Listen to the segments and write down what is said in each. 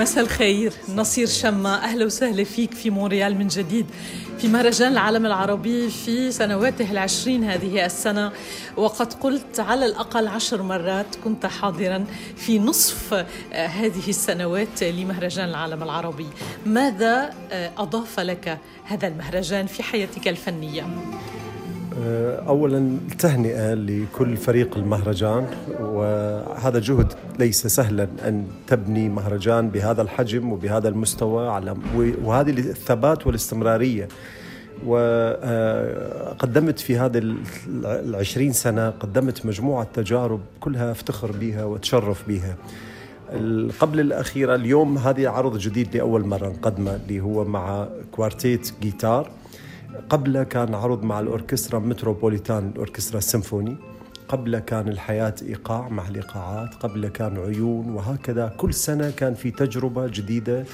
مساء الخير. نصير شمة. أهلا وسهلا فيك في مونريال من جديد. في مهرجان العالم العربي في سنواته العشرين هذه السنة. وقد قلت على الأقل عشر مرات كنت حاضرا في نصف آه، هذه السنوات لمهرجان العالم العربي. ماذا آه، أضاف لك هذا المهرجان في حياتك الفنية؟ آه، اولا تهنئة لكل فريق المهرجان وهذا جهد ليس سهلا أن تبني مهرجان بهذا الحجم وبهذا المستوى على وهذه الثبات والاستمرارية. وقدمت في هذه العشرين سنة قدمت مجموعة تجارب كلها افتخر بها وتشرف بها. قبل الأخيرة اليوم هذه عرض جديد لأول مرة نقدمه اللي هو مع كوارتيت جيتار. قبل كان عرض مع الأوركسترا متروبوليتان الأوركسترا السيمفوني قبل كان الحياة إيقاع مع الإيقاعات قبل كان عيون وهكذا كل سنة كان في تجربة جديدة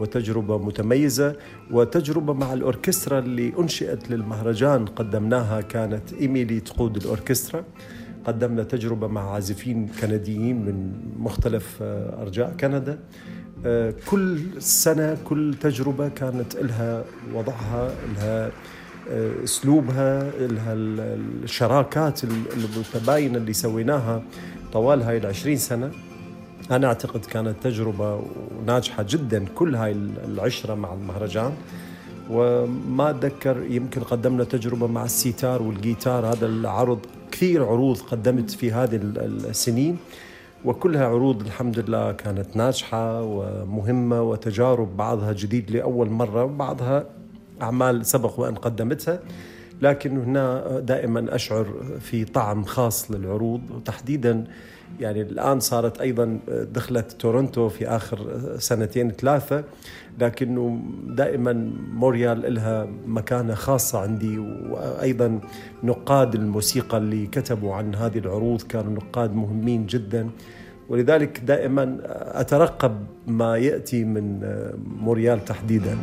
وتجربة متميزة وتجربة مع الأوركسترا اللي أنشئت للمهرجان قدمناها كانت إيميلي تقود الأوركسترا. قدمنا تجربة مع عازفين كنديين من مختلف آه، أرجاء كندا. كل سنة كل تجربة كانت لها وضعها لها آه، أسلوبها لها الشراكات المتباينة اللي سويناها طوال هاي العشرين سنة. أنا أعتقد كانت تجربة ناجحة جدا كل هاي العشرة مع المهرجان. وما أتذكر يمكن قدمنا تجربة مع السيتار والجيتار. هذا العرض كثير عروض قدمت في هذه السنين. وكلها عروض الحمد لله كانت ناجحة ومهمة وتجارب بعضها جديد لأول مرة وبعضها أعمال سبق وأن قدمتها. لكن هنا دائما أشعر في طعم خاص للعروض. وتحديدا يعني الآن صارت أيضا دخلت تورونتو في آخر سنتين ثلاثة. لكنه دائما موريال لها مكانة خاصة عندي. وأيضا نقاد الموسيقى اللي كتبوا عن هذه العروض كانوا نقاد مهمين جدا. ولذلك دائما أترقب ما يأتي من موريال تحديدا.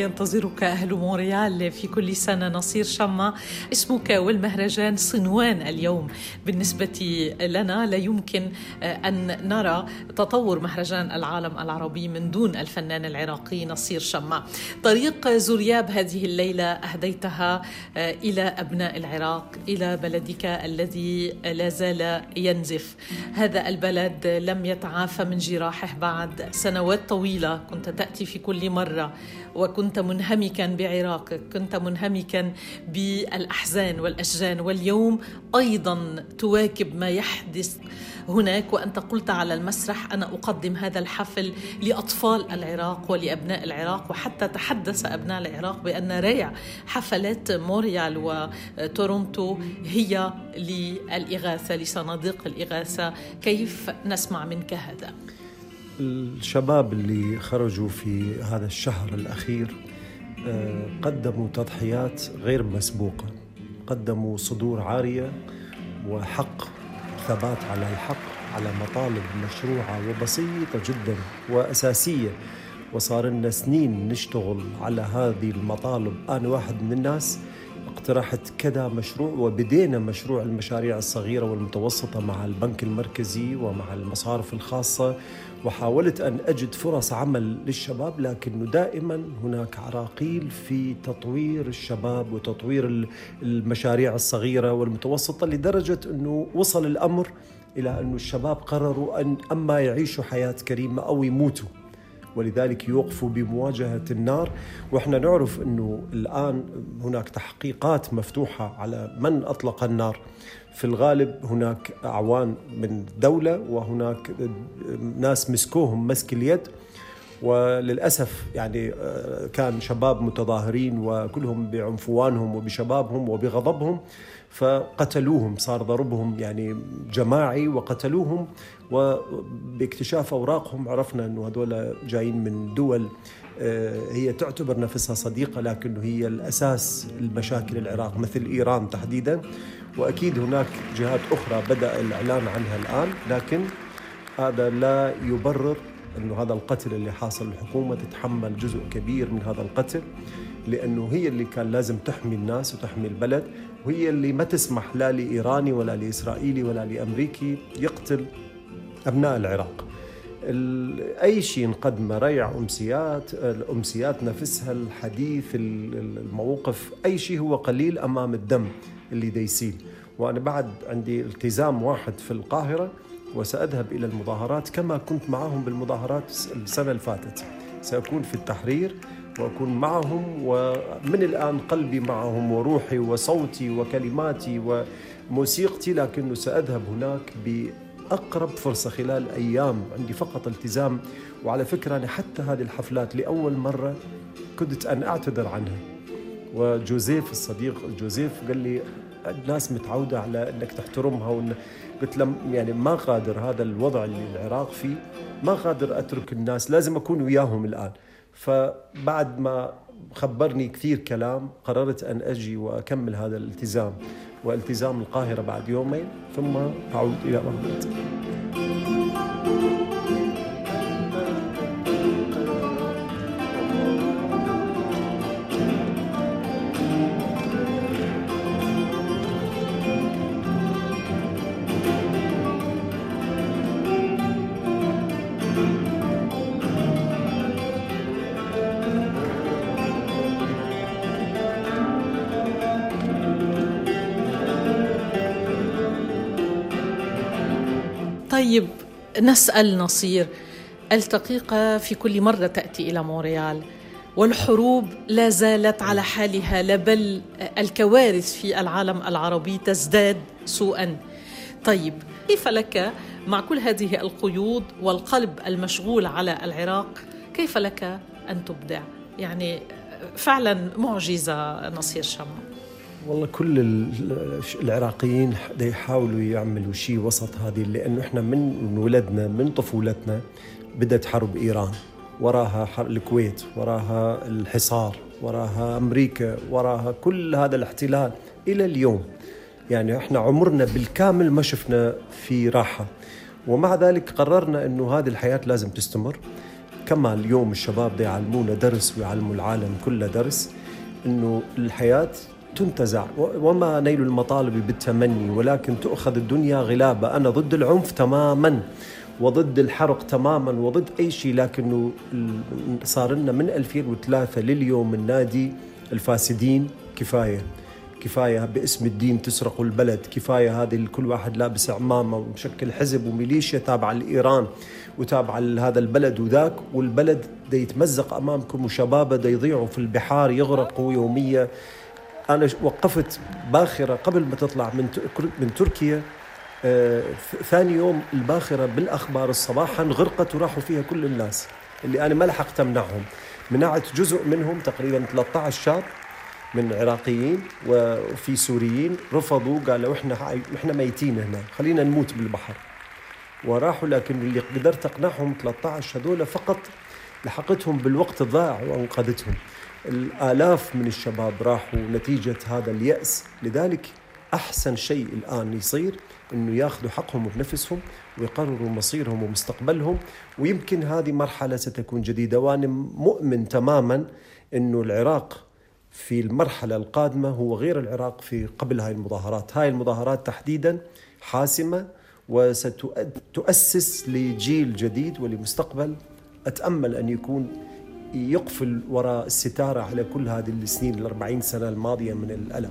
ينتظرك أهل مونريال في كل سنة. نصير شما اسمك والمهرجان صنوان اليوم. بالنسبة لنا لا يمكن أن نرى تطور مهرجان العالم العربي من دون الفنان العراقي نصير شما طريق زرياب هذه الليلة أهديتها إلى أبناء العراق إلى بلدك الذي لا زال ينزف. هذا البلد لم يتعافى من جراحه بعد سنوات طويلة. كنت تأتي في كل مرة وكنت منهمكا بعراقك كنت منهمكا بالأحزان والأشجان. واليوم أيضا تواكب ما يحدث هناك. وأنت قلت على المسرح أنا أقدم هذا الحفل لأطفال العراق ولأبناء العراق وحتى تحدث أبناء العراق بأن ريع حفلات موريال وتورونتو هي للإغاثة لصناديق الإغاثة. كيف نسمع منك هذا؟ الشباب اللي خرجوا في هذا الشهر الأخير آه، قدموا تضحيات غير مسبوقة قدموا صدور عارية وحق ثبات على الحق على مطالب مشروعة وبسيطة جدا وأساسية. وصار لنا سنين نشتغل على هذه المطالب أنا واحد من الناس اقترحت كذا مشروع وبدينا مشروع المشاريع الصغيرة والمتوسطة مع البنك المركزي ومع المصارف الخاصة وحاولت أن أجد فرص عمل للشباب لكنه دائما هناك عراقيل في تطوير الشباب وتطوير المشاريع الصغيرة والمتوسطة لدرجة أنه وصل الأمر إلى أن الشباب قرروا أن أما يعيشوا حياة كريمة أو يموتوا. ولذلك يوقفوا بمواجهة النار. وإحنا نعرف أنه الآن هناك تحقيقات مفتوحة على من أطلق النار. في الغالب هناك أعوان من الدولة وهناك ناس مسكوهم مسك اليد. وللأسف يعني آه، كان شباب متظاهرين وكلهم بعنفوانهم وبشبابهم وبغضبهم. فقتلوهم صار ضربهم يعني جماعي وقتلوهم وباكتشاف أوراقهم عرفنا إنه هذول جايين من دول آه، هي تعتبر نفسها صديقة لكنه هي الأساس المشاكل العراق مثل إيران تحديدا. وأكيد هناك جهات أخرى بدأ الإعلان عنها الآن لكن هذا لا يبرر إنه هذا القتل اللي حاصل الحكومة تتحمل جزء كبير من هذا القتل. لأنه هي اللي كان لازم تحمي الناس وتحمي البلد وهي اللي ما تسمح لا لإيراني ولا لإسرائيلي ولا لأمريكي يقتل أبناء العراق. أي شيء نقدمه ريع أمسيات الأمسيات نفسها الحديث الموقف أي شيء هو قليل أمام الدم اللي ديسيل وأنا بعد عندي التزام واحد في القاهرة وسأذهب إلى المظاهرات كما كنت معهم بالمظاهرات السنة اللي فاتت سأكون في التحرير وأكون معهم ومن الآن قلبي معهم وروحي وصوتي وكلماتي وموسيقتي لكنه سأذهب هناك بأقرب فرصة خلال أيام. عندي فقط التزام وعلى فكرة أنا حتى هذه الحفلات لأول مرة كنت أن أعتذر عنها. وجوزيف الصديق جوزيف قال لي الناس متعودة على إنك تحترمها. وإن قلت له يعني ما قادر هذا الوضع اللي العراق فيه ما قادر أترك الناس لازم أكون وياهم الآن. فبعد ما خبرني كثير كلام قررت أن أجي وأكمل هذا الالتزام والتزام القاهرة بعد يومين ثم أعود إلى بغداد طيب نسأل نصير. التقيقة في كل مرة تأتي إلى مونريال. والحروب لا زالت على حالها لا بل الكوارث في العالم العربي تزداد سوءا. طيب كيف لك مع كل هذه القيود والقلب المشغول على العراق؟ كيف لك أن تبدع؟ يعني فعلا معجزة نصير شمع. والله كل العراقيين يحاولوا يعملوا شيء وسط هذه لأنه إحنا من ولدنا من طفولتنا بدأت حرب إيران وراها حرب الكويت وراها الحصار وراها أمريكا وراها كل هذا الاحتلال إلى اليوم. يعني إحنا عمرنا بالكامل ما شفنا في راحة. ومع ذلك قررنا إنه هذه الحياة لازم تستمر. كما اليوم الشباب يعلمونا درس ويعلموا العالم كله درس إنه الحياة تنتزع. وما نيل المطالب بالتمني ولكن تؤخذ الدنيا غلابة. أنا ضد العنف تماما وضد الحرق تماما وضد أي شيء لكنه صار لنا من 2003 لليوم النادي الفاسدين. كفاية كفاية باسم الدين تسرقوا البلد. كفاية هذه كل واحد لابس عمامة ومشكل حزب وميليشيا تابعة لإيران وتابعة لهذا البلد وذاك. والبلد دا يتمزق أمامكم وشبابه دا يضيعوا في البحار يغرقوا يوميا. أنا وقفت باخرة قبل ما تطلع من من تركيا آه ثاني يوم الباخرة بالأخبار صباحا غرقت وراحوا فيها كل الناس اللي أنا ما لحقت أمنعهم. منعت جزء منهم تقريبا 13 شاب من عراقيين وفي سوريين رفضوا قالوا إحنا إحنا ميتين هنا خلينا نموت بالبحر. وراحوا لكن اللي قدرت أقنعهم 13 هذول فقط لحقتهم بالوقت الضائع وانقذتهم. الآلاف من الشباب راحوا نتيجة هذا اليأس. لذلك أحسن شيء الآن يصير أنه ياخذوا حقهم بنفسهم ويقرروا مصيرهم ومستقبلهم. ويمكن هذه مرحلة ستكون جديدة. وأنا مؤمن تماما أنه العراق في المرحلة القادمة هو غير العراق في قبل هاي المظاهرات. هاي المظاهرات تحديدا حاسمة وستؤسس لجيل جديد ولمستقبل أتأمل أن يكون يقفل وراء الستارة على كل هذه السنين الأربعين سنة الماضية من الألم.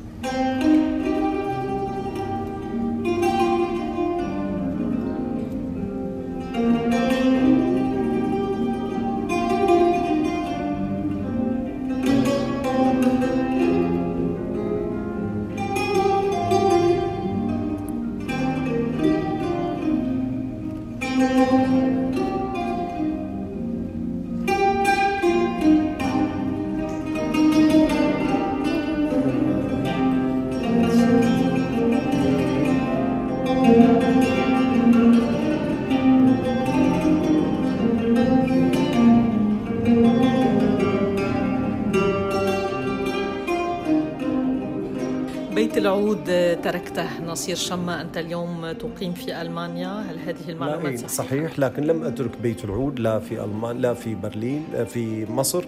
بيت العود تركته نصير شما أنت اليوم تقيم في ألمانيا؟ هل هذه المعلومات صحيحة؟ صحيح لكن لم أترك بيت العود لا في ألمان لا في برلين في مصر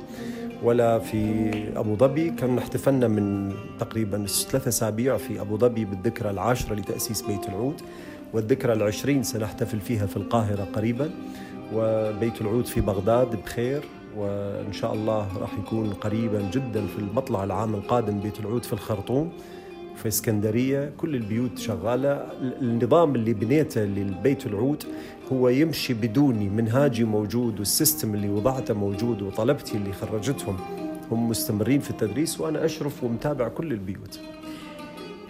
ولا في أبو ظبي. كان احتفلنا من تقريبا ثلاثة أسابيع في أبو ظبي بالذكرى العاشرة لتأسيس بيت العود والذكرى العشرين سنحتفل فيها في القاهرة قريبا وبيت العود في بغداد بخير وإن شاء الله راح يكون قريبا جدا في المطلع العام القادم بيت العود في الخرطوم. في اسكندرية كل البيوت شغالة. النظام اللي بنيته للبيت العود هو يمشي بدوني منهاجي موجود والسيستم اللي وضعته موجود وطلبتي اللي خرجتهم. هم مستمرين في التدريس وأنا أشرف ومتابع كل البيوت.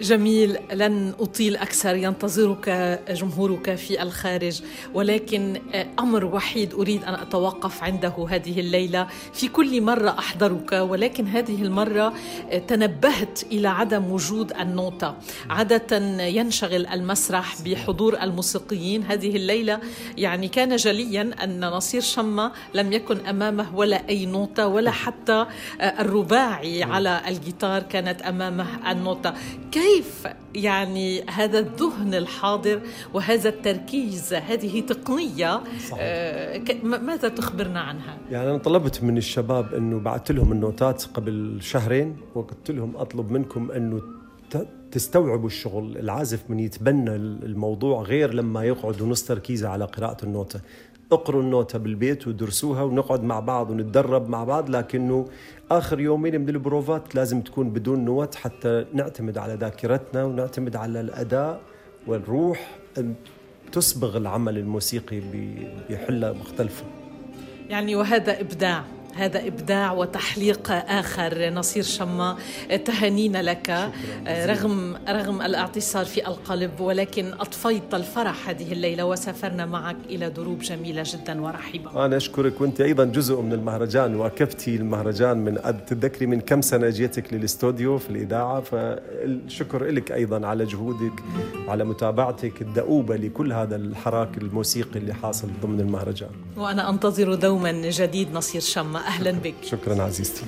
جميل لن أطيل أكثر ينتظرك جمهورك في الخارج. ولكن أمر وحيد أريد أن أتوقف عنده هذه الليلة. في كل مرة أحضرك ولكن هذه المرة تنبهت إلى عدم وجود النوتة. عادة ينشغل المسرح بحضور الموسيقيين. هذه الليلة يعني كان جليا أن نصير شمة لم يكن أمامه ولا أي نوتة ولا حتى الرباعي على الجيتار كانت أمامه النوتة. كيف كيف يعني هذا الذهن الحاضر وهذا التركيز هذه تقنية صحيح. آه ماذا تخبرنا عنها؟ يعني أنا طلبت من الشباب أنه بعثت لهم النوتات قبل شهرين وقلت لهم أطلب منكم أنه تستوعبوا الشغل العازف من يتبنى الموضوع غير لما يقعد نص تركيزه على قراءة النوتة اقروا النوتة بالبيت ودرسوها ونقعد مع بعض ونتدرب مع بعض لكنه آخر يومين من البروفات لازم تكون بدون نوت حتى نعتمد على ذاكرتنا ونعتمد على الأداء والروح أن تسبغ العمل الموسيقي بحلة مختلفة. يعني وهذا إبداع. هذا إبداع وتحليق آخر. نصير شما تهانينا لك. رغم رغم الاعتصار في القلب ولكن أطفيت الفرح هذه الليلة وسافرنا معك إلى دروب جميلة جدا ورحيبة. أنا أشكرك. وأنت أيضا جزء من المهرجان وأكبتي المهرجان من تتذكري من كم سنة جيتك للاستوديو في الإذاعة؟ فالشكر لك أيضا على جهودك وعلى متابعتك الدؤوبة لكل هذا الحراك الموسيقي اللي حاصل ضمن المهرجان. وأنا أنتظر دوما جديد نصير شما. أهلا بك. شكرا عزيزتي.